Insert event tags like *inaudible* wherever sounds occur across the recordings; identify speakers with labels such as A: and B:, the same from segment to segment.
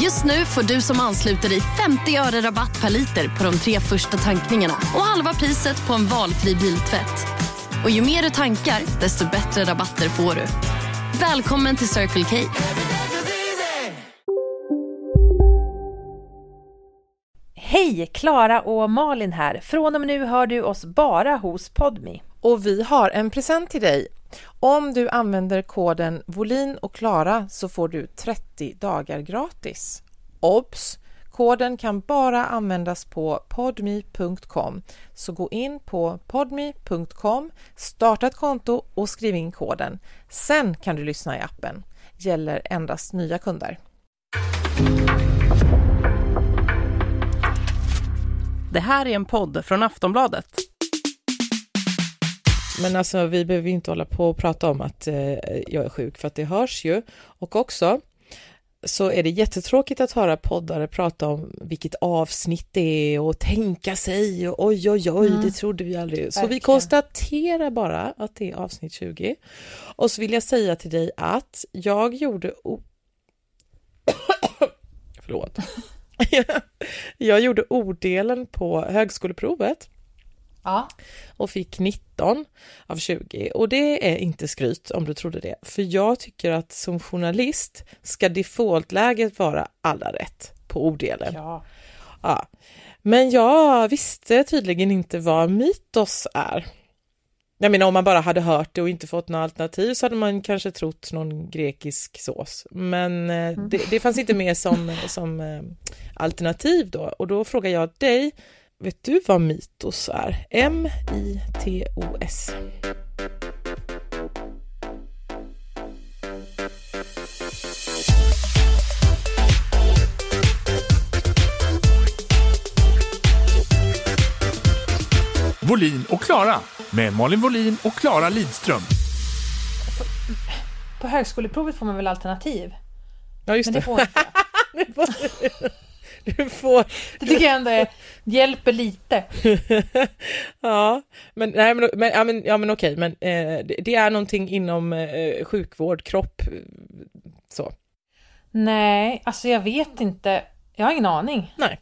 A: Just nu får du som ansluter dig 50 öre rabatt per liter på de tre första tankningarna och halva priset på en valfri biltvätt. Och ju mer du tankar, desto bättre rabatter får du. Välkommen till Circle K.
B: Hej! Klara och Malin här. Från och med nu hör du oss bara hos Podmi.
C: Och vi har en present till dig. Om du använder koden volin och klara så får du 30 dagar gratis. Obs! Koden kan bara användas på podme.com. Så gå in på podme.com, starta ett konto och skriv in koden. Sen kan du lyssna i appen. Gäller endast nya kunder.
D: Det här är en podd från Aftonbladet.
C: Men alltså vi behöver inte hålla på och prata om att eh, jag är sjuk för att det hörs ju. Och också så är det jättetråkigt att höra poddare prata om vilket avsnitt det är och tänka sig och oj oj oj, mm. det trodde vi aldrig. Så vi konstaterar bara att det är avsnitt 20. Och så vill jag säga till dig att jag gjorde o... *coughs* Förlåt. *laughs* jag gjorde ordelen på högskoleprovet.
B: Ja.
C: Och fick 19 av 20. Och det är inte skryt om du trodde det. För jag tycker att som journalist ska defaultläget vara alla rätt på ordelen.
B: Ja.
C: ja. Men jag visste tydligen inte vad mytos är. Jag menar om man bara hade hört det och inte fått något alternativ så hade man kanske trott någon grekisk sås. Men eh, mm. det, det fanns inte med som, som eh, alternativ då och då frågar jag dig, vet du vad mitos är? M-I-T-O-S.
E: Volin och Klara med Malin Volin och Klara Lidström.
B: På högskoleprovet får man väl alternativ?
C: Ja, just
B: Men
C: det.
B: det får inte. *laughs* *laughs* *laughs*
C: Du får...
B: Det tycker jag ändå är, hjälper lite. *laughs*
C: ja, men, nej, men, men, ja, men, ja, men okej, men eh, det, det är någonting inom eh, sjukvård, kropp, så.
B: Nej, alltså jag vet inte. Jag har ingen aning.
C: Nej.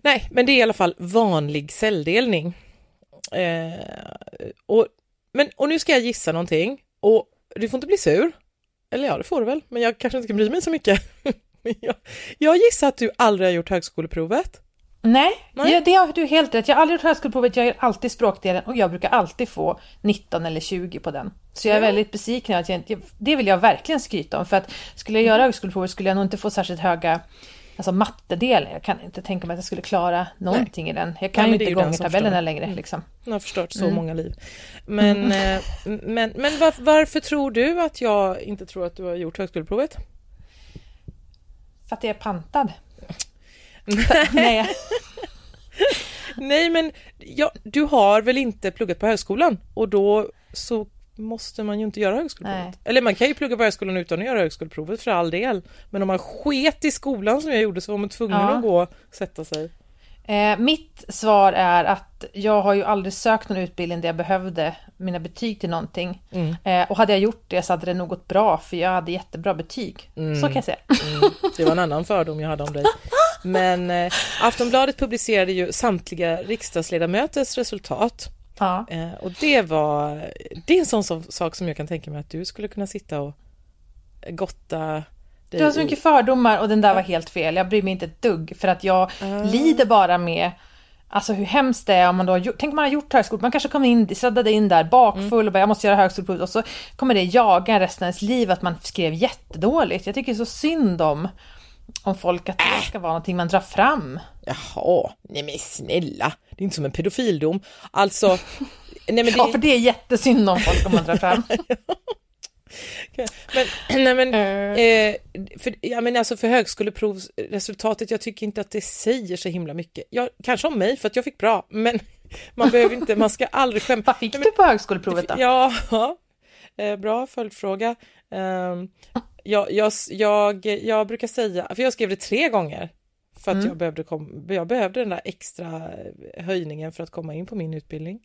C: Nej, men det är i alla fall vanlig celldelning. Eh, och, men, och nu ska jag gissa någonting och du får inte bli sur. Eller ja, det får du väl, men jag kanske inte ska bry mig så mycket. *laughs* *laughs* jag, jag gissar att du aldrig har gjort högskoleprovet.
B: Nej,
C: Nej.
B: Det har du helt rätt. Jag har aldrig gjort högskoleprovet, jag gör alltid språkdelen och jag brukar alltid få 19 eller 20 på den. Så jag är väldigt besviken. Att jag, det vill jag verkligen skryta om. För att skulle jag göra högskoleprovet skulle jag nog inte få särskilt höga alltså mattedelen. Jag kan inte tänka mig att jag skulle klara någonting i den. Jag kan
C: Nej,
B: ju inte gångertabellerna längre.
C: Mm.
B: Liksom.
C: Jag har förstört så
B: Mm.
C: många liv. Men, *laughs* eh, men, men var, varför tror du att jag inte tror att du har gjort högskoleprovet?
B: För att jag är pantad. *laughs* Nej.
C: Nej, men ja, du har väl inte pluggat på högskolan och då så måste man ju inte göra högskoleprovet.
B: Nej.
C: Eller man kan ju plugga på högskolan utan att göra högskoleprovet för all del. Men om man sket i skolan som jag gjorde så var man tvungen
B: Ja.
C: att gå och sätta sig.
B: Eh, mitt svar är att jag har ju aldrig sökt någon utbildning där jag behövde mina betyg till någonting.
C: Mm.
B: Eh, och hade jag gjort det så hade det nog gått bra för jag hade jättebra betyg. Så kan jag säga.
C: Mm, det var en annan fördom jag hade om dig. Men eh, Aftonbladet publicerade ju samtliga riksdagsledamöters resultat.
B: Ja.
C: Eh, och det var, det är en sån sak som jag kan tänka mig att du skulle kunna sitta och gotta
B: Det var så mycket fördomar och den där var helt fel. Jag bryr mig inte ett dugg för att jag lider bara med Alltså hur hemskt det är om man då har gjort, tänk man har gjort högskolan, man kanske kommer in, sladdade in där bakfull och bara jag måste göra högskoleprovet och så kommer det jaga en resten av ens liv att man skrev jättedåligt. Jag tycker så synd om om folk att det ska vara någonting man drar fram.
C: Jaha, nej men snälla, det är inte som en pedofildom. Alltså, *laughs* nej men det...
B: Ja, för det är jättesynd om folk om man drar fram. *laughs*
C: Men, *clears throat* nej men,
B: Eh.
C: eh, för, ja, men alltså för högskoleprovsresultatet, jag tycker inte att det säger så himla mycket. Jag, kanske om mig, för att jag fick bra, men *laughs* man behöver inte, man ska aldrig skämta.
B: Vad fick du på högskoleprovet då?
C: Ja, eh, bra följdfråga. Um, jag, jag, jag, jag brukar säga, för jag skrev det tre gånger, för att
B: Mm.
C: jag, behövde kom, jag behövde den där extra höjningen för att komma in på min utbildning.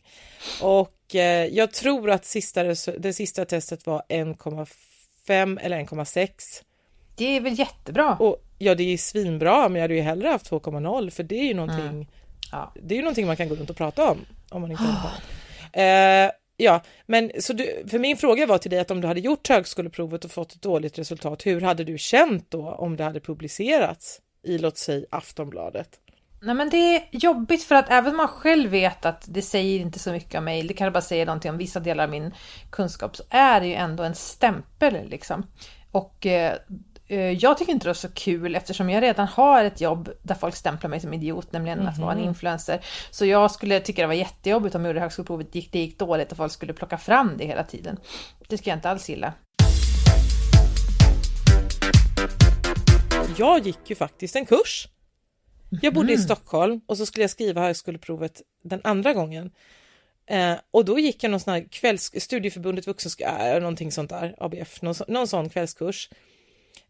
C: Och eh, jag tror att sista, det sista testet var 1,5 eller 1,6.
B: Det är väl jättebra?
C: Och ja, det är svinbra, men jag hade ju hellre haft 2,0 för det är ju någonting,
B: Mm. Ja.
C: det är ju någonting man kan gå runt och prata om, om man inte *gasps* annat. eh, Ja, men så du, för min fråga var till dig att om du hade gjort högskoleprovet och fått ett dåligt resultat, hur hade du känt då om det hade publicerats i, låt säga, Aftonbladet?
B: Nej men det är jobbigt för att även om man själv vet att det säger inte så mycket om mig, det kan bara säga någonting om vissa delar av min kunskap, så är det ju ändå en stämpel liksom. Och eh, eh, jag tycker inte det är så kul eftersom jag redan har ett jobb där folk stämplar mig som idiot, nämligen att vara en influencer. Så jag skulle tycka det var jättejobbigt om jag gjorde högskoleprovet, gick, det gick dåligt och folk skulle plocka fram det hela tiden. Det ska jag inte alls gilla.
C: Jag gick ju faktiskt en kurs. Jag bodde i Stockholm och så skulle jag skriva högskoleprovet den andra gången. Eh, och då gick jag någon sån här kvälls, studieförbundet vuxenskola, äh, någonting sånt där, ABF, någon, någon sån kvällskurs.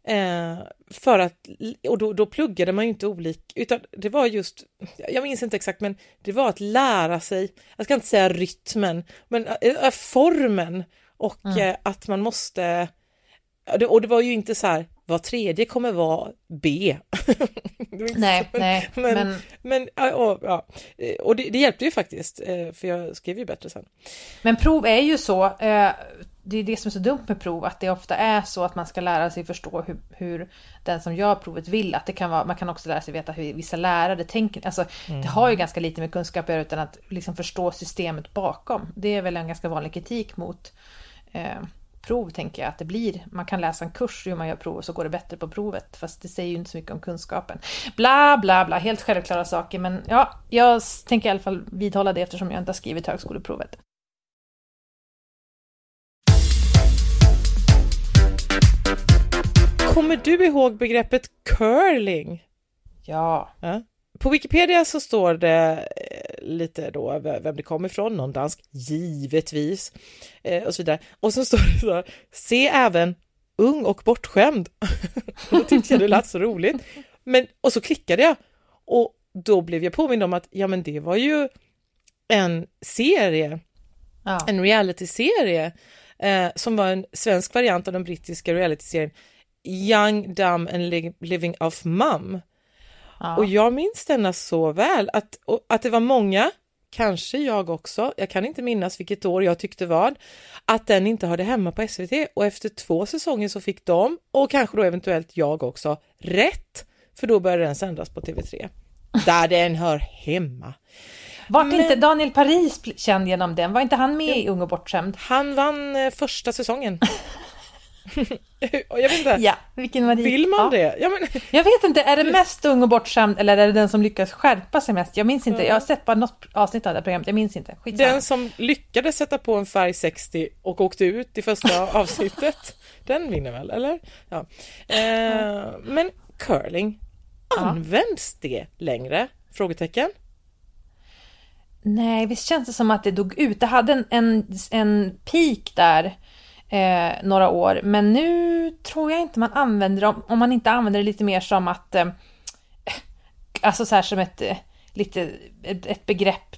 C: Eh, för att, och då, då pluggade man ju inte olika, utan det var just, jag minns inte exakt, men det var att lära sig, jag ska inte säga rytmen, men äh, formen och eh, att man måste, ja, det- och det var ju inte så här, var tredje kommer vara B. *laughs*
B: Nej,
C: så,
B: nej,
C: men,
B: men-
C: men, ja, och, ja. Eh, och det, det hjälpte ju faktiskt, eh, för jag skrev ju bättre sen.
B: Men prov är ju så, eh, det är det som är så dumt med prov, att det ofta är så att man ska lära sig förstå hur, hur den som gör provet vill. Att det kan vara, man kan också lära sig veta hur vissa lärare tänker. Alltså, Det har ju ganska lite med kunskap att göra utan att liksom förstå systemet bakom. Det är väl en ganska vanlig kritik mot prov, tänker jag. Att det blir, man kan läsa en kurs hur man gör prov och så går det bättre på provet. Fast det säger ju inte så mycket om kunskapen. Bla, bla, bla. Helt självklara saker. Men ja, jag tänker i alla fall vidhålla det eftersom jag inte har skrivit högskoleprovet.
C: Kommer du ihåg begreppet curling?
B: Ja.
C: Ja. På Wikipedia så står det eh, lite då vem det kommer ifrån, någon dansk, givetvis, eh, och så vidare. Och så står det så här, se även ung och bortskämd. och *laughs* då tyckte jag det lät så roligt. Men, och så klickade jag och då blev jag påmind om att ja men det var ju en serie,
B: ja.
C: en realityserie eh, som var en svensk variant av den brittiska realityserien Young, Dumb and Li- Living Off Mum.
B: Ja.
C: Och jag minns denna så väl, att, och, att det var många, kanske jag också, jag kan inte minnas vilket år jag tyckte vad, att den inte hörde hemma på SVT och efter två säsonger så fick de, och kanske då eventuellt jag också, rätt, för då började den sändas på TV3. Där den hör hemma.
B: Vart
C: Men-
B: inte Daniel Paris känd genom den? Var inte han med i Ung och bortskämd?
C: Han vann eh, första säsongen. *laughs* *laughs* Jag vet inte,
B: Ja, vilken var det?
C: vill man
B: ja.
C: det? Ja, men,
B: Jag vet inte, är det mest Ung och bortskämd eller är det den som lyckas skärpa sig mest? Jag minns inte, jag har sett bara något avsnitt av det här programmet, jag minns inte. Skitsamma.
C: Den som lyckades sätta på en färg 60 och åkte ut i första *laughs* avsnittet, den vinner väl, eller? Ja. Eh, men curling, används det längre? Frågetecken.
B: Nej, visst känns det som att det dog ut. Det hade en, en, en peak där eh, några år, men nu tror jag inte man använder det, om, man inte använder det lite mer som att, eh, alltså så här som ett, eh, lite, ett, ett begrepp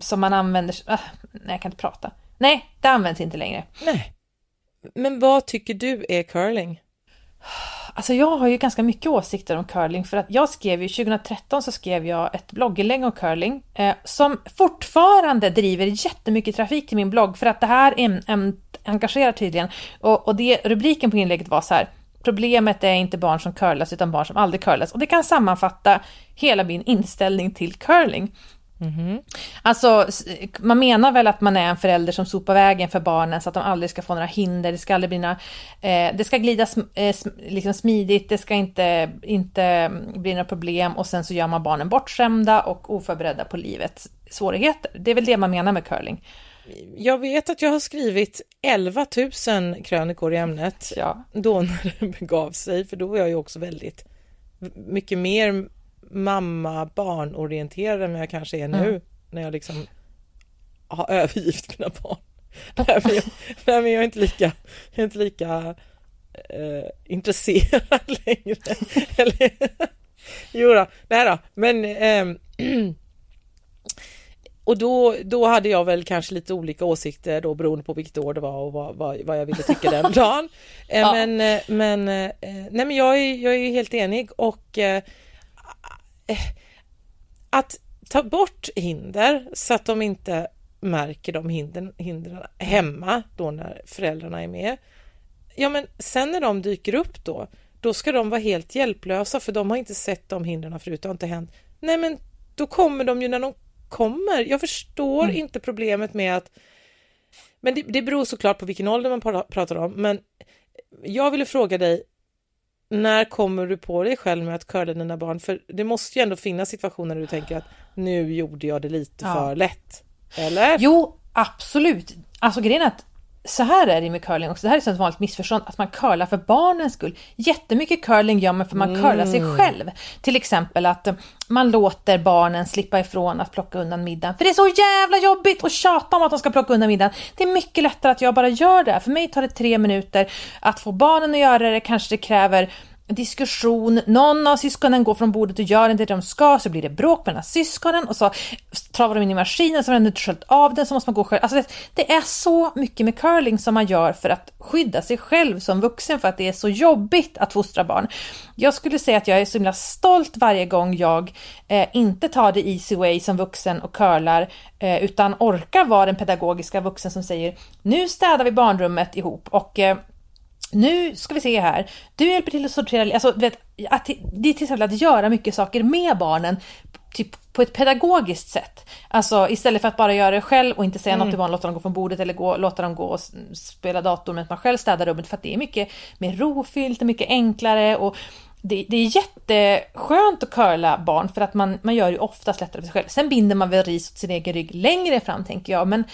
B: som man använder, ah, nej jag kan inte prata. Nej, det används inte längre.
C: Nej. Men vad tycker du är curling?
B: Alltså jag har ju ganska mycket åsikter om curling för att jag skrev ju 2013 så skrev jag ett blogginlägg om curling eh, som fortfarande driver jättemycket trafik till min blogg för att det här äm- ämnet engagerar tydligen. Och, och det, rubriken på inlägget var så här Problemet är inte barn som curlas utan barn som aldrig curlas och det kan sammanfatta hela min inställning till curling. Alltså, s- man menar väl att man är en förälder som sopar vägen för barnen så att de aldrig ska få några hinder. Det ska aldrig bli några, eh, det ska glida sm, eh, sm- liksom smidigt, det ska inte, inte bli några problem och sen så gör man barnen bortskämda och oförberedda på livets svårigheter. Det är väl det man menar med curling.
C: Jag vet att jag har skrivit 11 000 krönikor i ämnet
B: Ja.
C: då *laughs* när det begav sig, för då var jag ju också väldigt mycket mer mamma-barn-orienterad än vad jag kanske är nu när jag liksom har övergivit mina barn. *laughs* Nej, men jag, nej, men jag är inte lika, jag är inte lika eh, intresserad *laughs* längre. Eller, jo då, nej då, men ehm, *clears throat* och då, då hade jag väl kanske lite olika åsikter då beroende på vilket år det var och vad, vad, vad jag ville tycka den *laughs* dagen. Eh,
B: Ja.
C: Men, eh, men, eh, nej men jag är, jag är helt enig och eh, att ta bort hinder så att de inte märker de hindren, hindren hemma då när föräldrarna är med. Ja men sen när de dyker upp då, då ska de vara helt hjälplösa för de har inte sett de hindren förut, det har inte hänt. Nej men då kommer de ju när de kommer. Jag förstår inte problemet med att men det, det beror såklart på vilken ålder man pra- pratar om, men jag ville fråga dig, när kommer du på dig själv med att curla dina barn? För det måste ju ändå finnas situationer där du tänker att nu gjorde jag det lite
B: Ja.
C: för lätt. Eller?
B: Jo, absolut. Alltså grejen är att så här är det med curling också. Det här är ett vanligt missförstånd att man curlar för barnens skull. Jättemycket curling gör man för man curlar sig själv. Till exempel att eh, man låter barnen slippa ifrån att plocka undan middagen. För det är så jävla jobbigt att tjata om att de ska plocka undan middagen. Det är mycket lättare att jag bara gör det. För mig tar det tre minuter att få barnen att göra det. Kanske det kräver diskussion, någon av syskonen går från bordet och gör inte det de ska, så blir det bråk mellan syskonen och så travar de in i maskinen så har den inte sköljt av den så måste man gå själv. Alltså det, det är så mycket med curling som man gör för att skydda sig själv som vuxen för att det är så jobbigt att fostra barn. Jag skulle säga att jag är så himla stolt varje gång jag eh, inte tar det easy way som vuxen och curlar eh, utan orkar vara den pedagogiska vuxen som säger nu städar vi barnrummet ihop och eh, nu ska vi se här. Du hjälper till att sortera, alltså, vet, att, det är till exempel att göra mycket saker med barnen typ på ett pedagogiskt sätt. Alltså istället för att bara göra det själv och inte säga något till barnen, låta dem gå från bordet eller gå, låta dem gå och spela dator medan man själv städar rummet för att det är mycket mer rofyllt och mycket enklare och det, det är jätteskönt att curla barn för att man, man gör ju oftast lättare för sig själv. Sen binder man väl ris åt sin egen rygg längre fram tänker jag, men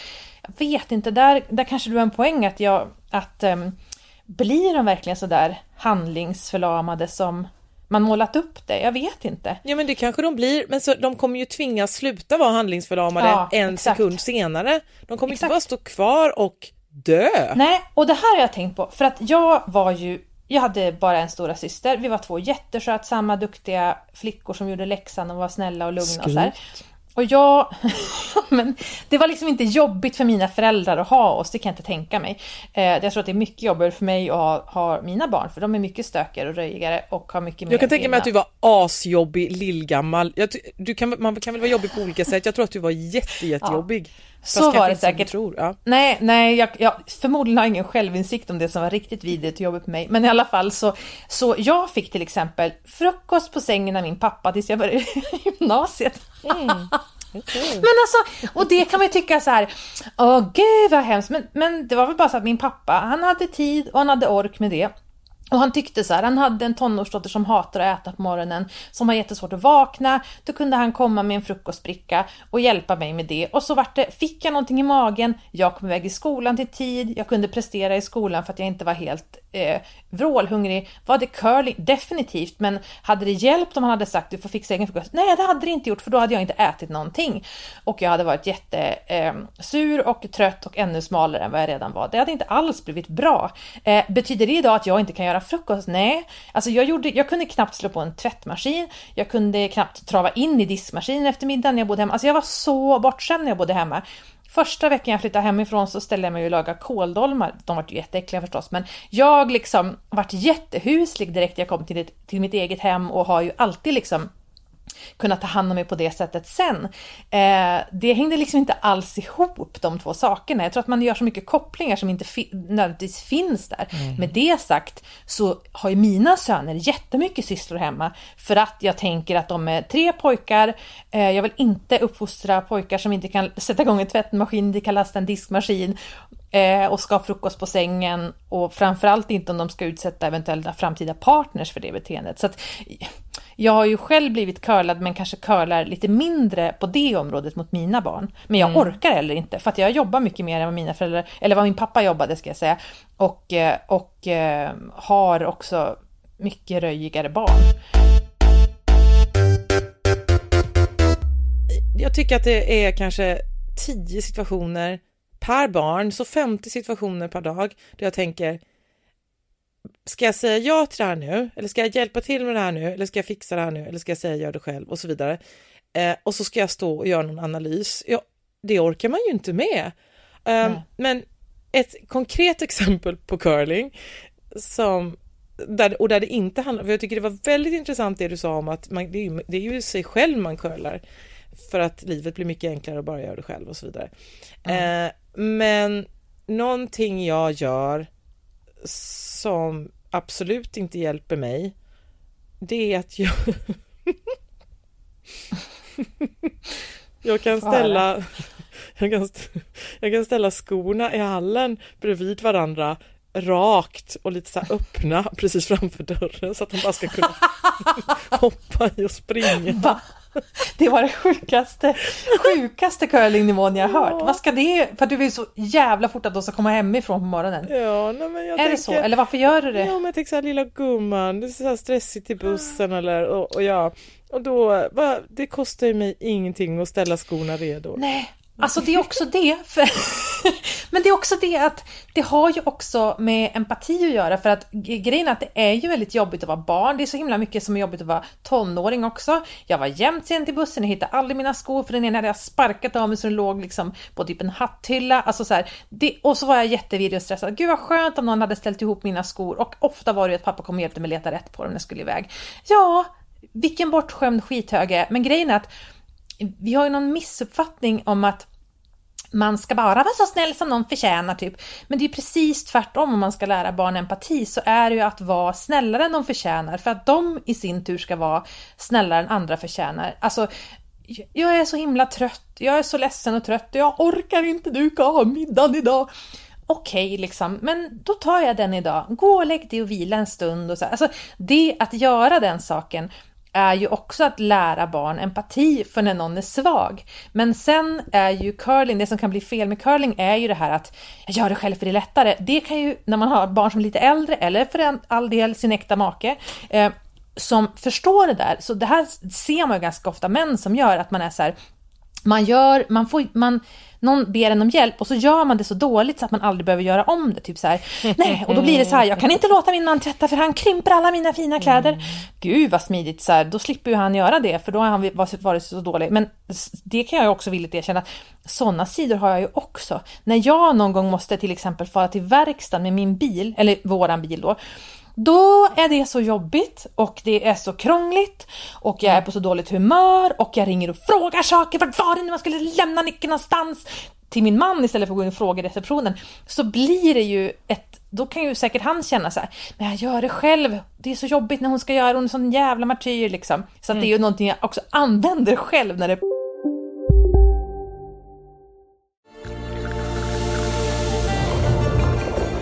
B: jag vet inte, där, där kanske du har en poäng att jag, att ehm, blir de verkligen så där handlingsförlamade som man målat upp det? Jag vet inte.
C: Ja men det kanske de blir, men så, de kommer ju tvingas sluta vara handlingsförlamade
B: Ja,
C: en
B: exakt.
C: sekund senare. De kommer
B: Exakt.
C: inte bara stå kvar och dö.
B: Nej, och det här har jag tänkt på, för att jag var ju jag hade bara en stora syster. Vi var två jätteskötsamma, duktiga flickor som gjorde läxan och var snälla och lugna och så här. Och jag, *laughs* men det var liksom inte jobbigt för mina föräldrar att ha oss, det kan jag inte tänka mig. Eh, jag tror att det är mycket jobbigare för mig att ha, ha mina barn, för de är mycket stökigare och röjigare och har mycket mer
C: Jag kan tänka mig att du var asjobbig, lillgammal. Jag, du kan, man kan väl vara jobbig på olika sätt. Jag tror att du var jätte, jättejobbig. Fast
B: Så
C: kanske
B: var det säkert.
C: Tror. Ja.
B: Nej, nej, jag, jag förmodligen har ingen självinsikt om det som var riktigt vidrigt och jobbigt för mig. Men i alla fall så, så jag fick till exempel frukost på sängen av min pappa tills jag började *laughs* gymnasiet. *laughs* Men alltså, och det kan man ju tycka så här, åh gud vad hemskt, men, men det var väl bara så att min pappa, han hade tid och han hade ork med det. Och han tyckte så här, han hade en tonårsdotter som hatar att äta på morgonen, som har jättesvårt att vakna. Då kunde han komma med en frukostbricka och hjälpa mig med det. Och så vart det, fick jag någonting i magen, jag kom iväg i skolan till tid, jag kunde prestera i skolan för att jag inte var helt eh, vrålhungrig. Var det curling? Definitivt, men hade det hjälpt om han hade sagt du får fixa egen frukost? Nej, det hade det inte gjort för då hade jag inte ätit någonting. Och jag hade varit jättesur eh, och trött och ännu smalare än vad jag redan var. Det hade inte alls blivit bra. Eh, betyder det idag att jag inte kan göra frukost? Nej, alltså jag, gjorde, jag kunde knappt slå på en tvättmaskin. Jag kunde knappt trava in i diskmaskinen efter middagen när jag bodde hemma. Alltså jag var så bortskämd när jag bodde hemma. Första veckan jag flyttade hemifrån så ställde jag mig och lagade kåldolmar. De var ju jätteäckliga förstås, men jag liksom vart jättehuslig direkt jag kom till, ett, till mitt eget hem och har ju alltid liksom kunna ta hand om mig på det sättet sen. Eh, det hängde liksom inte alls ihop de två sakerna. Jag tror att man gör så mycket kopplingar som inte fi nödvändigtvis finns där. Mm. Med det sagt så har ju mina söner jättemycket sysslor hemma för att jag tänker att de är tre pojkar. Eh, jag vill inte uppfostra pojkar som inte kan sätta igång en tvättmaskin, inte kan lasta en diskmaskin eh, och ska ha frukost på sängen och framförallt inte om de ska utsätta eventuella framtida partners för det beteendet. Så att, jag har ju själv blivit curlad men kanske curlar lite mindre på det området mot mina barn. Men jag mm. orkar heller inte för att jag jobbar mycket mer än vad mina föräldrar, eller vad min pappa jobbade ska jag säga. Och, eh, och eh, har också mycket röjigare barn.
C: Jag tycker att det är kanske tio situationer per barn, så 50 situationer per dag där jag tänker Ska jag säga ja till det här nu? Eller ska jag hjälpa till med det här nu? Eller ska jag fixa det här nu? Eller ska jag säga gör det själv? Och så vidare. Eh, och så ska jag stå och göra någon analys. Ja, det orkar man ju inte med. Um. Men ett konkret *laughs* exempel på curling som där, och där det inte handlar, för jag tycker det var väldigt intressant det du sa om att man, det, är, det är ju sig själv man curlar för att livet blir mycket enklare att bara göra det själv och så vidare. Mm. Eh, men någonting jag gör som absolut inte hjälper mig, det är att jag *laughs* jag kan ställa jag kan, jag kan ställa skorna i hallen bredvid varandra rakt och lite så öppna precis framför dörren så att de bara ska kunna *laughs* hoppa i och springa. Va?
B: Det var det sjukaste, sjukaste curlingnivån jag har hört. Vad ska det, för du vill så jävla fort att de ska komma hemifrån på morgonen.
C: Ja, nej, men jag
B: är
C: tänker,
B: det så? Eller varför gör du det?
C: Ja, men jag tänker såhär lilla gumman, det är så stressigt till bussen eller och, och ja. Och då, va, det kostar ju mig ingenting att ställa skorna redo.
B: Nej, Alltså det är också det, för, *laughs* men det är också det att det har ju också med empati att göra för att grejen är att det är ju väldigt jobbigt att vara barn. Det är så himla mycket som är jobbigt att vara tonåring också. Jag var jämt sen till bussen, jag hittade aldrig mina skor för den ena hade jag sparkat av mig så den låg liksom på typ en hatthylla. Alltså så här, det, och så var jag jättevirrig och stressad. Gud vad skönt om någon hade ställt ihop mina skor och ofta var det ju att pappa kom och hjälpte mig leta rätt på dem när jag skulle iväg. Ja, vilken bortskämd skithöge. Men grejen är att vi har ju någon missuppfattning om att man ska bara vara så snäll som någon förtjänar typ. Men det är precis tvärtom om man ska lära barn empati så är det ju att vara snällare än de förtjänar för att de i sin tur ska vara snällare än andra förtjänar. Alltså, jag är så himla trött, jag är så ledsen och trött och jag orkar inte duka av middagen idag. Okej, okay, liksom, men då tar jag den idag. Gå och lägg dig och vila en stund. Och så. Alltså, det att göra den saken är ju också att lära barn empati för när någon är svag. Men sen är ju curling, det som kan bli fel med curling är ju det här att jag gör det själv för det är lättare. Det kan ju när man har barn som är lite äldre eller för all del sin äkta make eh, som förstår det där. Så det här ser man ju ganska ofta män som gör att man är så här, man gör, man får, man någon ber en om hjälp och så gör man det så dåligt så att man aldrig behöver göra om det. Typ så här, nej, och då blir det så här, jag kan inte låta min man tvätta för han krymper alla mina fina kläder. Mm. Gud vad smidigt, så här, då slipper ju han göra det för då har han varit så dålig. Men det kan jag också villigt erkänna, sådana sidor har jag ju också. När jag någon gång måste till exempel fara till verkstaden med min bil, eller våran bil då, då är det så jobbigt och det är så krångligt och jag är på så dåligt humör och jag ringer och frågar saker. Vart var det nu? man skulle lämna nyckeln någonstans? Till min man istället för att gå in och fråga i receptionen. Så blir det ju ett då kan ju säkert han känna så här, men jag gör det själv, det är så jobbigt när hon ska göra, hon är en sån jävla martyr liksom. Så mm. det är ju någonting jag också använder själv när det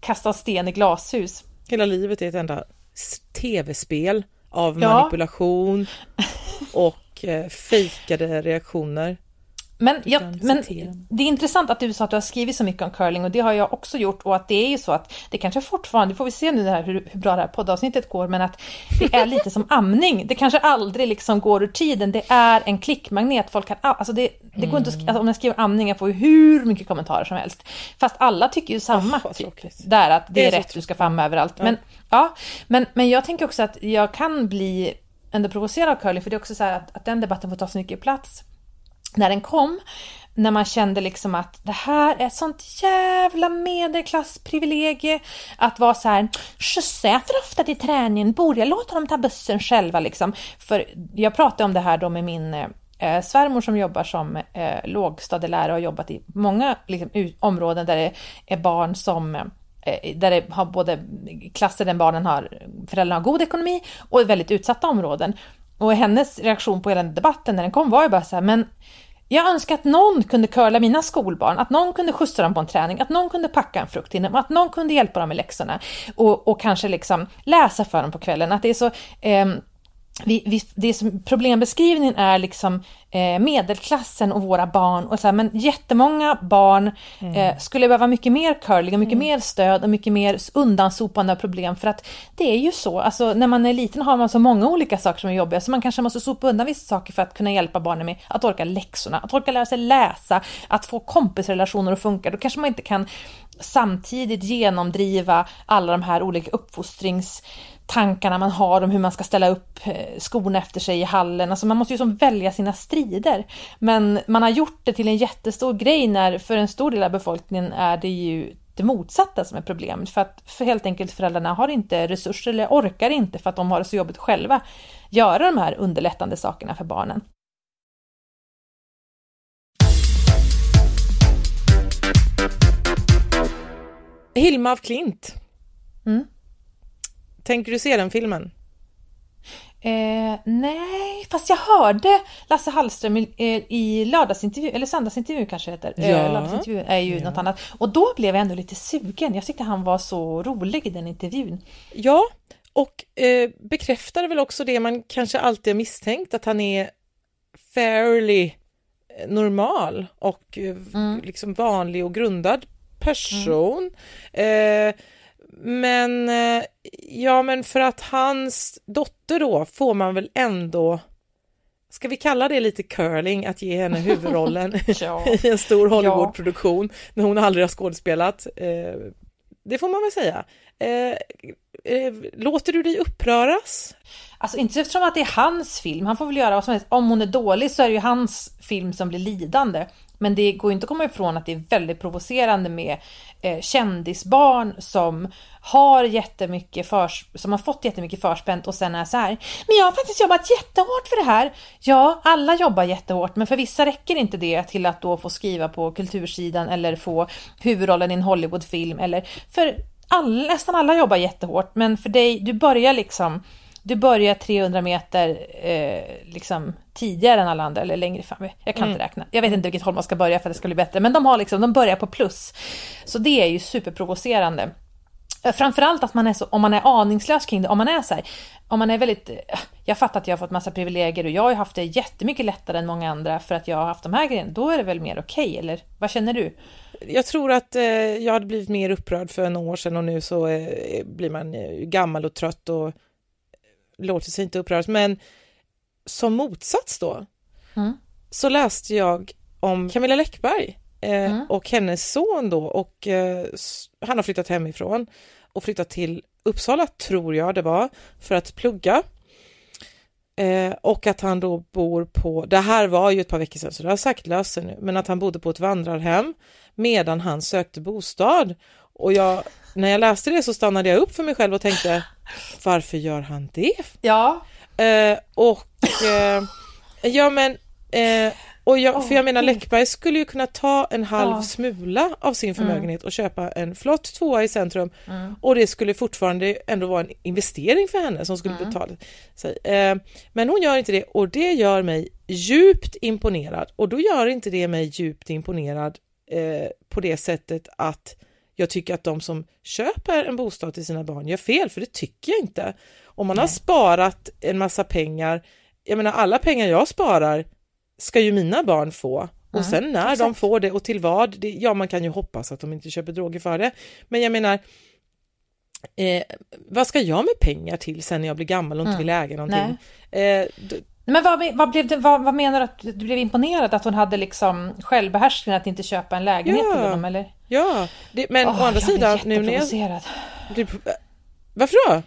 B: kasta sten i glashus.
C: Hela livet är ett enda tv-spel av
B: Ja.
C: manipulation och eh, fejkade reaktioner.
B: Men, jag, men det är intressant att du sa att du har skrivit så mycket om curling och det har jag också gjort och att det är ju så att det kanske fortfarande, får vi se nu här, hur, hur bra det här poddavsnittet går, men att det är lite som amning. Det kanske aldrig liksom går ur tiden. Det är en klickmagnet. Folk kan, alltså det, det går inte att, sk- alltså om jag skriver amning, jag får ju hur mycket kommentarer som helst. Fast alla tycker ju samma.
C: Vad
B: typ. Där att det,
C: Det är
B: är, rätt, du ska få amma överallt. Men, ja, men, men jag tänker också att jag kan bli ändå provocerad av curling, för det är också så här att, att den debatten får ta så mycket plats när den kom, när man kände liksom att det här är ett sånt jävla medelklassprivilegie att vara så här, skjutsar för ofta till träningen, borde jag låta dem ta bussen själva liksom? För jag pratade om det här då med min eh, svärmor som jobbar som eh, lågstadielärare och har jobbat i många liksom, områden där det är barn som eh, där det har både klasser där barnen har, föräldrarna har god ekonomi och väldigt utsatta områden. Och hennes reaktion på hela den debatten när den kom var ju bara så här, men jag önskar att någon kunde curla mina skolbarn, att någon kunde skjutsa dem på en träning, att någon kunde packa en frukt till dem, att någon kunde hjälpa dem med läxorna och, och kanske liksom läsa för dem på kvällen. Att det är så, Eh, vi, vi, det som problembeskrivningen är liksom eh, medelklassen och våra barn. Och så här, men jättemånga barn eh, skulle behöva mycket mer curling och mycket mer stöd och mycket mer undansopande av problem. För att det är ju så, alltså, när man är liten har man så många olika saker som är jobbiga så man kanske måste sopa undan vissa saker för att kunna hjälpa barnen med att orka läxorna, att orka lära sig läsa, att få kompisrelationer att funka. Då kanske man inte kan samtidigt genomdriva alla de här olika uppfostringstankarna man har om hur man ska ställa upp eh, skorna efter sig i hallen. Alltså man måste ju som välja sina strider. Men man har gjort det till en jättestor grej när för en stor del av befolkningen är det ju det motsatta som är problemet. För att för helt enkelt föräldrarna har inte resurser eller orkar inte för att de har det så jobbigt själva göra de här underlättande sakerna för barnen.
C: Hilma af Klint.
B: Mm.
C: Tänker du se den filmen?
B: Eh, nej, fast jag hörde Lasse Hallström i, eh, i lördagsintervju, eller söndagsintervju kanske det heter.
C: Ja.
B: Eh, lördagsintervju är ju
C: Ja.
B: något annat. Och då blev jag ändå lite sugen. Jag tyckte han var så rolig i den intervjun.
C: Ja, och eh, bekräftar väl också det man kanske alltid har misstänkt, att han är fairly eh, normal och
B: Mm.
C: liksom vanlig och grundad person. Eh, men eh, ja, men för att hans dotter då får man väl ändå Ska vi kalla det lite curling att ge henne huvudrollen *laughs*
B: Ja.
C: i en stor Hollywoodproduktion när hon aldrig har skådespelat? Eh, det får man väl säga. Eh, eh, låter du dig uppröras?
B: Alltså inte eftersom att det är hans film, han får väl göra vad som helst. Om hon är dålig så är det ju hans film som blir lidande. Men det går inte att komma ifrån att det är väldigt provocerande med eh, kändisbarn som har jättemycket förs som har fått jättemycket förspänt och sen är så här. Men jag har faktiskt jobbat jättehårt för det här. Ja, alla jobbar jättehårt, men för vissa räcker inte det till att då få skriva på kultursidan eller få huvudrollen i en Hollywoodfilm eller för all, nästan alla jobbar jättehårt, men för dig, du börjar liksom du börjar 300 meter eh, liksom tidigare än alla andra, eller längre fram. Jag kan
C: Mm.
B: inte räkna. Jag vet inte vilket håll man ska börja för att det ska bli bättre, men de har liksom, de börjar på plus. Så det är ju superprovocerande. Eh, Framförallt att man är så, om man är aningslös kring det, om man är så här, om man är väldigt, eh, jag fattar att jag har fått massa privilegier och jag har haft det jättemycket lättare än många andra för att jag har haft de här grejerna, då är det väl mer okej, eller vad känner du?
C: Jag tror att eh, jag hade blivit mer upprörd för några år sedan och nu så eh, blir man eh, gammal och trött och låter sig inte uppröras. Men som motsats då
B: Mm.
C: så läste jag om Camilla Läckberg eh,
B: Mm.
C: och hennes son då och eh, han har flyttat hemifrån och flyttat till Uppsala tror jag det var för att plugga. Eh, och att han då bor på, det här var ju ett par veckor sedan så det har löst sig nu, men att han bodde på ett vandrarhem medan han sökte bostad. Och jag, när jag läste det så stannade jag upp för mig själv och tänkte, varför gör han det?
B: Ja.
C: Eh, och eh, ja men, eh, och jag, för jag menar Läckberg skulle ju kunna ta en halv
B: Ja.
C: smula av sin förmögenhet och köpa en flott tvåa i centrum
B: Mm.
C: och det skulle fortfarande ändå vara en investering för henne som skulle
B: Mm.
C: betala sig. Eh, men hon gör inte det och det gör mig djupt imponerad och då gör inte det mig djupt imponerad eh, på det sättet att jag tycker att de som köper en bostad till sina barn gör fel, för det tycker jag inte. Om man har sparat en massa pengar, jag menar alla pengar jag sparar ska ju mina barn få. Och sen när de
B: exakt.
C: får det och till vad, det, ja man kan ju hoppas att de inte köper droger för det. Men jag menar, eh, vad ska jag med pengar till sen när jag blir gammal och inte
B: Mm.
C: vill äga någonting? Eh,
B: Men vad, vad, blev det, vad, vad menar du att du blev imponerad? Att hon hade liksom självbehärskning att inte köpa en lägenhet
C: Ja.
B: till honom eller?
C: ja, det, men
B: Åh,
C: å andra sidan, nu när jag... Du, varför då?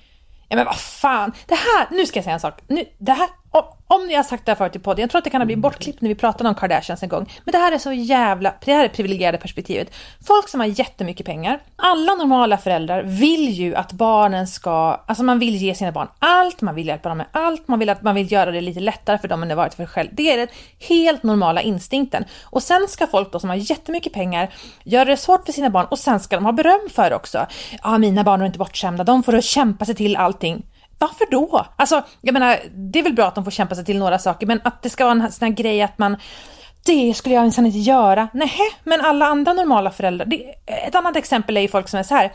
B: Ja men vad fan, det här, nu ska jag säga en sak. Nu, det här, om, om ni har sagt det här förut i podden, jag tror att det kan ha blivit bortklippt när vi pratade om Kardashians en gång. Men det här är så jävla, det här är privilegierade perspektivet. Folk som har jättemycket pengar, alla normala föräldrar vill ju att barnen ska, alltså man vill ge sina barn allt, man vill hjälpa dem med allt, man vill att man vill göra det lite lättare för dem än det varit för själv. Det är den helt normala instinkten. Och sen ska folk då som har jättemycket pengar göra det svårt för sina barn och sen ska de ha beröm för det också. Ja, mina barn är inte bortskämda, de får kämpa sig till allting. Varför då? Alltså, jag menar, det är väl bra att de får kämpa sig till några saker, men att det ska vara en sån här grej att man det skulle jag minsann inte göra. Nej, men alla andra normala föräldrar. Det, ett annat exempel är ju folk som är så här.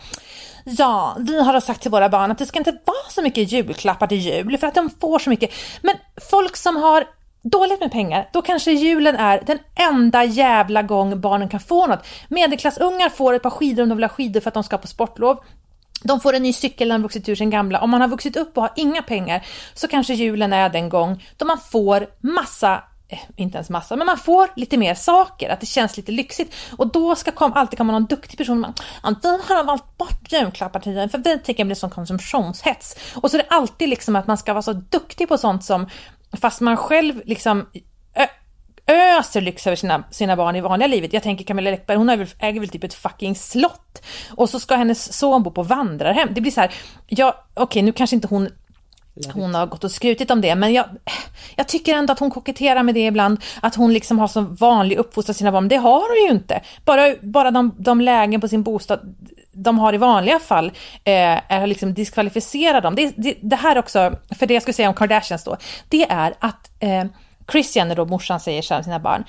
B: Ja, vi har då sagt till våra barn att det ska inte vara så mycket julklappar till jul för att de får så mycket. Men folk som har dåligt med pengar, då kanske julen är den enda jävla gång barnen kan få något. Medelklassungar får ett par skidor om de vill ha skidor för att de ska på sportlov. De får en ny cykel när de vuxit ur sin gamla. Om man har vuxit upp och har inga pengar så kanske julen är den gång då man får massa eh, inte ens massa, men man får lite mer saker, att det känns lite lyxigt. Och då ska kom, alltid komma någon duktig person och man, antingen har har valt bort julklappar till den, för vi tänker bli som konsumtionshets. Och så är det alltid liksom att man ska vara så duktig på sånt som, fast man själv liksom öser lyx över sina, sina barn i vanliga livet. Jag tänker Camilla Läckberg, hon väl, äger väl typ ett fucking slott. Och så ska hennes son bo på vandrarhem. Det blir så här, ja okej nu kanske inte hon hon har gått och skrutit om det, men jag, jag tycker ändå att hon koketterar med det ibland, att hon liksom har som vanlig uppfostran sina barn. Det har hon ju inte. Bara, bara de, de lägen på sin bostad de har i vanliga fall eh, är liksom diskvalificerar dem. Det, det, det här också, för det jag skulle säga om Kardashians då, det är att eh, Christian då, morsan säger så här till sina barn,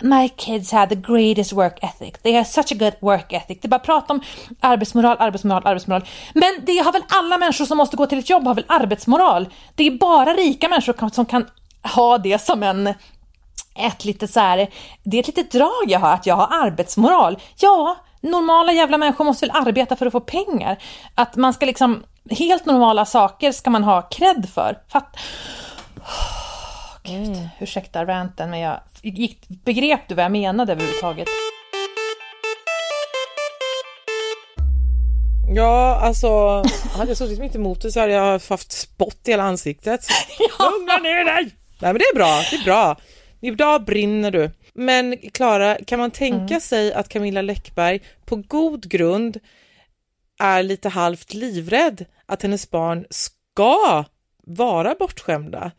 B: My kids have the greatest work ethic. They have such a good work ethic. Det är bara prat om arbetsmoral, arbetsmoral, arbetsmoral. Men det har väl alla människor som måste gå till ett jobb har väl arbetsmoral? Det är bara rika människor som kan ha det som en ett litet så här, det är ett litet drag jag har, att jag har arbetsmoral. Ja, normala jävla människor måste väl arbeta för att få pengar. Att man ska liksom, helt normala saker ska man ha cred för. Fatt... Gud, mm. ursäkta ranten men jag gick, begrep du vad jag menade överhuvudtaget?
C: Ja, alltså, hade jag suttit mitt emot det så hade jag haft spott i hela ansiktet. *laughs* ja. Lugna ner dig! Nej men det är bra, det är bra. Idag brinner du. Men Klara, kan man tänka mm. sig att Camilla Läckberg på god grund är lite halvt livrädd att hennes barn ska vara bortskämda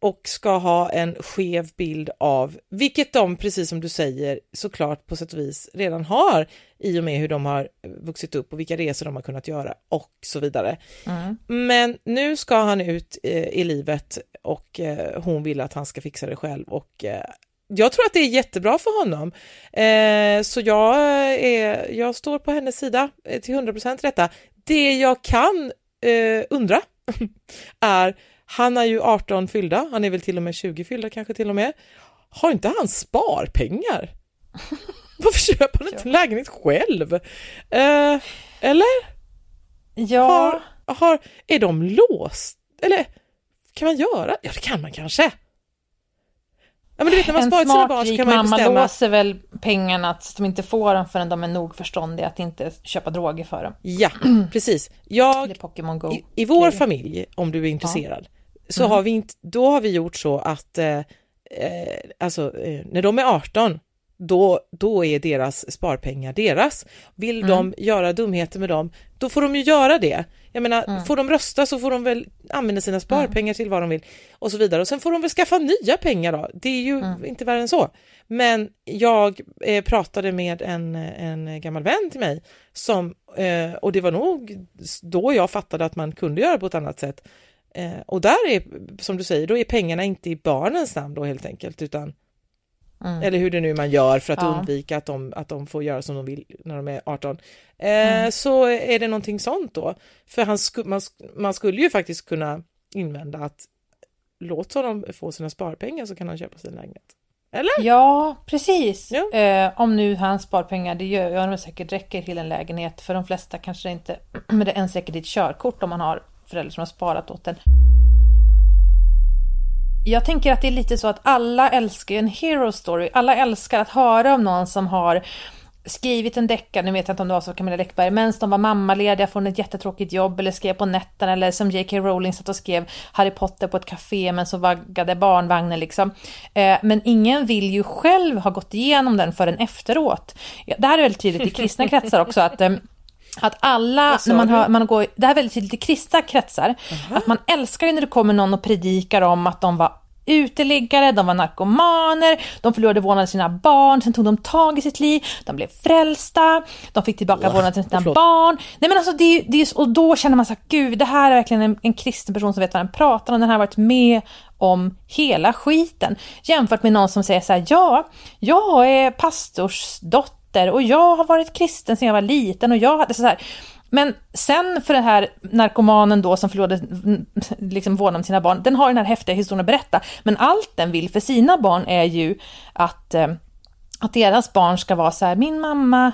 C: och ska ha en skev bild av, vilket de, precis som du säger, såklart på sätt och vis redan har i och med hur de har vuxit upp och vilka resor de har kunnat göra och så vidare.
B: Mm.
C: Men nu ska han ut eh, i livet och eh, hon vill att han ska fixa det själv och eh, jag tror att det är jättebra för honom. Eh, så jag, är, jag står på hennes sida eh, till 100% detta. Det jag kan eh, undra *laughs* är, han är ju 18 fyllda, han är väl till och med 20 fyllda kanske till och med. Har inte han sparpengar? *laughs* Varför köper han inte en lägenhet själv? Eh, eller?
B: Ja.
C: Har, har, är de låst? Eller kan man göra? Ja, det kan man kanske. Ja, men du vet, när man
B: en
C: sparar
B: smart
C: barn så
B: rik
C: kan man
B: mamma
C: bestämma.
B: låser väl pengarna att de inte får dem förrän de är nog förståndiga att inte köpa droger för dem.
C: Ja, *clears throat* precis. Jag, i, I vår familj, om du är intresserad, så
B: Mm.
C: har vi inte, då har vi gjort så att eh, eh, alltså, eh, när de är 18, då, då är deras sparpengar deras. Vill
B: Mm.
C: de göra dumheter med dem, då får de ju göra det. Jag menar,
B: Mm.
C: får de rösta så får de väl använda sina sparpengar till vad de vill och så vidare. Och sen får de väl skaffa nya pengar då. Det är ju
B: Mm.
C: inte värre än så. Men jag eh, pratade med en, en gammal vän till mig som, eh, och det var nog då jag fattade att man kunde göra på ett annat sätt. Eh, och där är, som du säger, då är pengarna inte i barnens namn då helt enkelt, utan Mm. Eller hur det nu man gör för att ja. undvika att de, att de får göra som de vill när de är 18. Eh, mm. Så är det någonting sånt då. För han sku, man, man skulle ju faktiskt kunna invända att låt honom få sina sparpengar så kan han köpa sin lägenhet. Eller?
B: Ja, precis. Ja. Eh, om nu hans sparpengar, det gör jag säkert räcker till en lägenhet. För de flesta kanske inte, *clears throat* men det ens räcker till ett körkort om man har föräldrar som har sparat åt en. Jag tänker att det är lite så att alla älskar en hero story. Alla älskar att höra om någon som har skrivit en deckare, nu vet jag inte om det var så Camilla Läckberg, men de var mammalediga från ett jättetråkigt jobb eller skrev på nätterna eller som J.K. Rowling satt och skrev Harry Potter på ett café men så vaggade barnvagnen liksom. Eh, men ingen vill ju själv ha gått igenom den förrän efteråt. Det här är väldigt tydligt i kristna kretsar också att ehm, att alla, när man, hör, man går, det här är väldigt tydligt i kristna kretsar, -huh. att man älskar när det kommer någon och predikar om att de var uteliggare, de var narkomaner, de förlorade vårdnaden av sina barn, sen tog de tag i sitt liv, de blev frälsta, de fick tillbaka vårdnaden av sina barn. Nej men alltså det, det, och då känner man så här, gud det här är verkligen en, en kristen person som vet vad den pratar om, den har varit med om hela skiten. Jämfört med någon som säger så här, ja, jag är pastorsdotter och jag har varit kristen sedan jag var liten och jag hade så här men sen för den här narkomanen då som förlorade mm, liksom vårdnaden om sina barn, den har den här häftiga historien att berätta. Men allt den vill för sina barn är ju att, eh, att deras barn ska vara så här, min mamma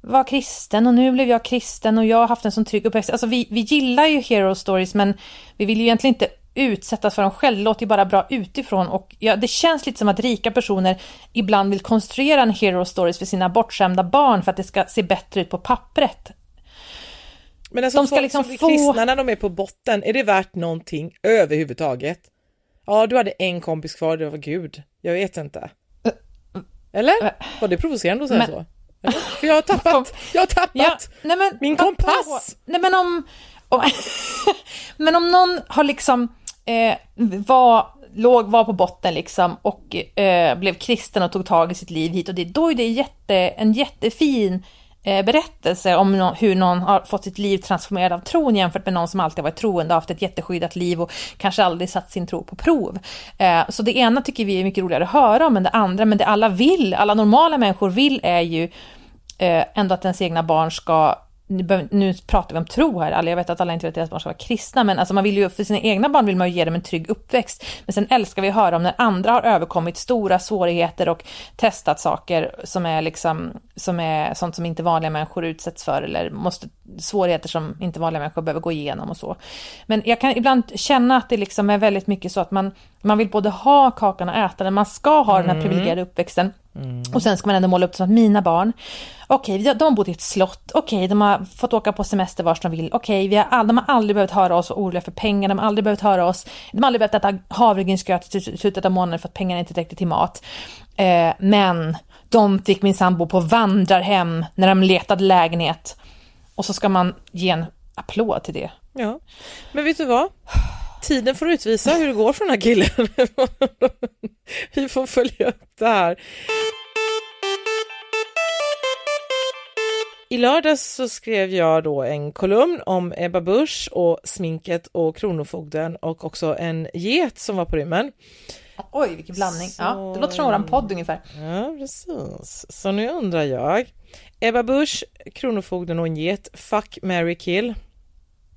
B: var kristen och nu blev jag kristen och jag har haft en sån trygg uppväxt. Alltså vi, vi gillar ju hero stories men vi vill ju egentligen inte utsättas för dem själva, det låter ju bara bra utifrån och ja, det känns lite som att rika personer ibland vill konstruera en hero stories för sina bortskämda barn för att det ska se bättre ut på pappret.
C: Men alltså de ska folk liksom som blir få... kristna när de är på botten, är det värt någonting överhuvudtaget? Ja, du hade en kompis kvar, det var Gud. Jag vet inte. Eller? Var det provocerande att säga men... så? Eller? För jag har *laughs* tappat, jag har tappat ja, nej men, min kompass!
B: Nej men om, om *laughs* men om någon har liksom eh, var, låg, var på botten liksom och eh, blev kristen och tog tag i sitt liv hit och dit, då är det jätte, en jättefin Eh, berättelse om hur någon har fått sitt liv transformerat av tron jämfört med någon som alltid varit troende haft ett jätteskyddat liv och kanske aldrig satt sin tro på prov. Eh, så det ena tycker vi är mycket roligare att höra om än det andra, men det alla vill, alla normala människor vill är ju eh, ändå att ens egna barn ska nu pratar vi om tro här, jag vet att alla inte vet att deras barn ska vara kristna, men alltså man vill ju, för sina egna barn vill man ju ge dem en trygg uppväxt. Men sen älskar vi att höra om när andra har överkommit stora svårigheter och testat saker som är liksom, som är sånt som inte vanliga människor utsätts för, eller måste, svårigheter som inte vanliga människor behöver gå igenom och så. Men jag kan ibland känna att det liksom är väldigt mycket så att man, man vill både ha kakan och äta den, man ska ha mm. den här mm. privilegierade uppväxten, Mm. Och sen ska man ändå måla upp det som att mina barn, okej, okay, de bodde i ett slott, okej, okay, de har fått åka på semester vart de vill, okej, okay, har de har aldrig behövt höra oss oroliga för pengar, de har aldrig behövt höra oss, de har aldrig behövt äta havregrynsgröt i slutet av månaden för att pengarna inte räckte till mat. Eh, men de fick min sambo på vandrarhem när de letade lägenhet. Och så ska man ge en applåd till det.
C: Ja, men vet du vad? Tiden får utvisa hur det går för den här killen. *laughs* Vi får följa upp det här. I lördags så skrev jag då en kolumn om Ebba Busch och sminket och Kronofogden och också en get som var på rymmen.
B: Oj, vilken blandning. Så... Ja, det låter som våran podd ungefär.
C: Ja, precis. Så nu undrar jag. Ebba Busch, Kronofogden och en get. Fuck, Mary kill.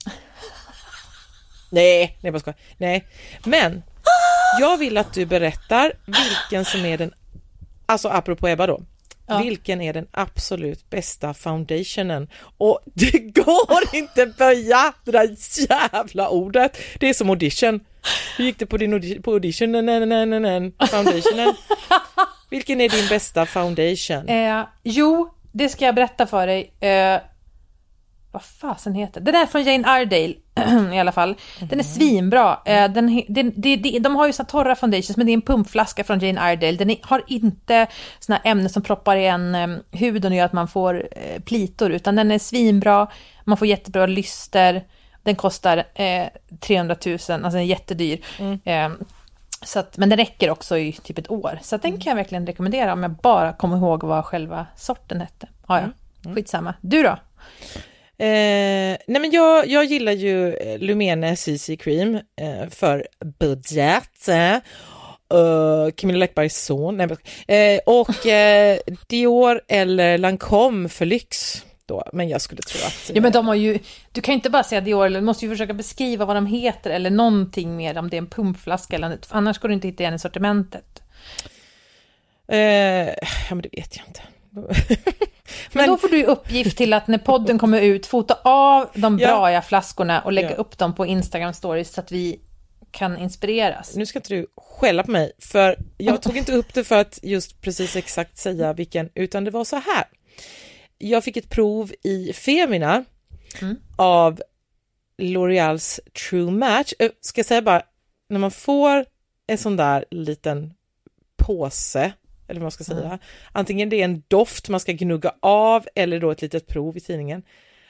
C: *laughs* Nej, nej bara skojar. Nej, men jag vill att du berättar vilken som är den, alltså apropå Ebba då, ja. vilken är den absolut bästa foundationen? Och *laughs* det går inte böja det där jävla ordet. Det är som audition. Hur gick det på din audition? På audition? Nej, nej, nej, nej, foundationen. Vilken är din bästa foundation?
B: Eh, jo, det ska jag berätta för dig. Eh, vad fasen heter Den är från Jane Iredale *clears throat* i alla fall. Den är svinbra. Eh, den, den, de, de, de har ju så torra foundations men det är en pumpflaska från Jane Iredale. Den har inte såna ämnen som proppar igen um, huden och gör att man får uh, plitor utan den är svinbra. Man får jättebra lyster. Den kostar eh, 300 000, alltså den är jättedyr. Mm. Eh, så att, men den räcker också i typ ett år. Så den kan jag verkligen rekommendera om jag bara kommer ihåg vad själva sorten hette. Ja, ja. Mm. Skitsamma. Du då?
C: Eh, nej men jag, jag gillar ju eh, Lumene CC Cream eh, för budget. Eh, uh, Camilla Läckbergs son, nej, uh, och uh, *laughs* Dior eller Lancome för lyx. Då. Men jag skulle tro att...
B: Ja men de har ju, du kan inte bara säga Dior, du måste ju försöka beskriva vad de heter eller någonting mer om det är en pumpflaska eller annars går du inte hitta igen i sortimentet.
C: ja men det vet jag inte. *laughs*
B: Men, då får du uppgift till att när podden kommer ut, fota av de braiga ja. flaskorna och lägga ja. upp dem på Instagram stories så att vi kan inspireras.
C: Nu ska inte du skälla på mig, för jag tog inte upp det för att just precis exakt säga vilken, utan det var så här. Jag fick ett prov i Femina mm. av L'Oreals True Match. Ska jag säga bara, när man får en sån där liten påse eller vad man ska säga. Mm. Antingen det är en doft man ska gnugga av eller då ett litet prov i tidningen.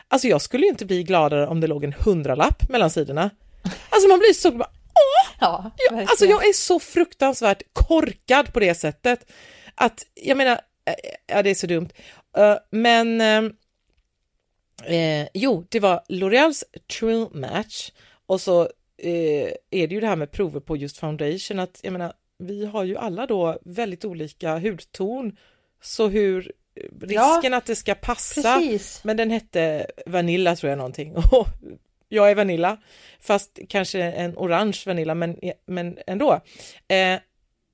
C: Alltså jag skulle inte bli gladare om det låg en hundralapp mellan sidorna. Alltså man blir så bara, åh! Ja, jag, alltså jag är så fruktansvärt korkad på det sättet. Att jag menar, eh, ja det är så dumt. Uh, men uh, eh, jo, det var L'Oreals True Match och så eh, är det ju det här med prover på just foundation att jag menar vi har ju alla då väldigt olika hudton. Så hur risken ja, att det ska passa, precis. men den hette Vanilla tror jag någonting. *laughs* Och jag är Vanilla, fast kanske en orange Vanilla, men, men ändå. Eh,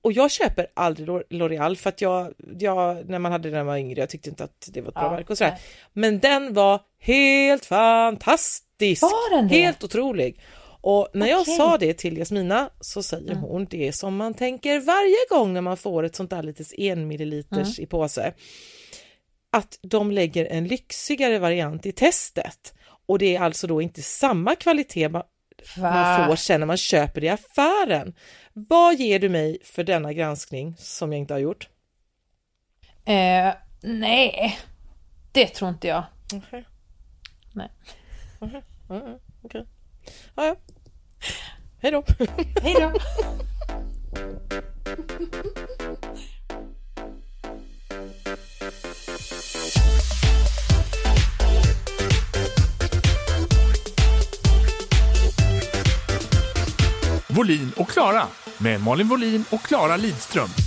C: och jag köper aldrig L'Oreal för att jag, jag, när man hade den när man var yngre, jag tyckte inte att det var ett bra ja, verk och sådär. Nej. Men den var helt fantastisk! Var den det? Helt otrolig! Och när jag sa det till Jasmina så säger mm. hon det som man tänker varje gång när man får ett sånt där litet en milliliters mm. i påse. Att de lägger en lyxigare variant i testet och det är alltså då inte samma kvalitet man, man får sen när man köper i affären. Vad ger du mig för denna granskning som jag inte har gjort?
B: Eh, nej, det tror inte jag. Okay. Nej.
C: Okay. Okay. okay. Ja, ja. Hej då!
B: Hej då!
E: Volin och Klara med Malin Volin och Klara Lidström.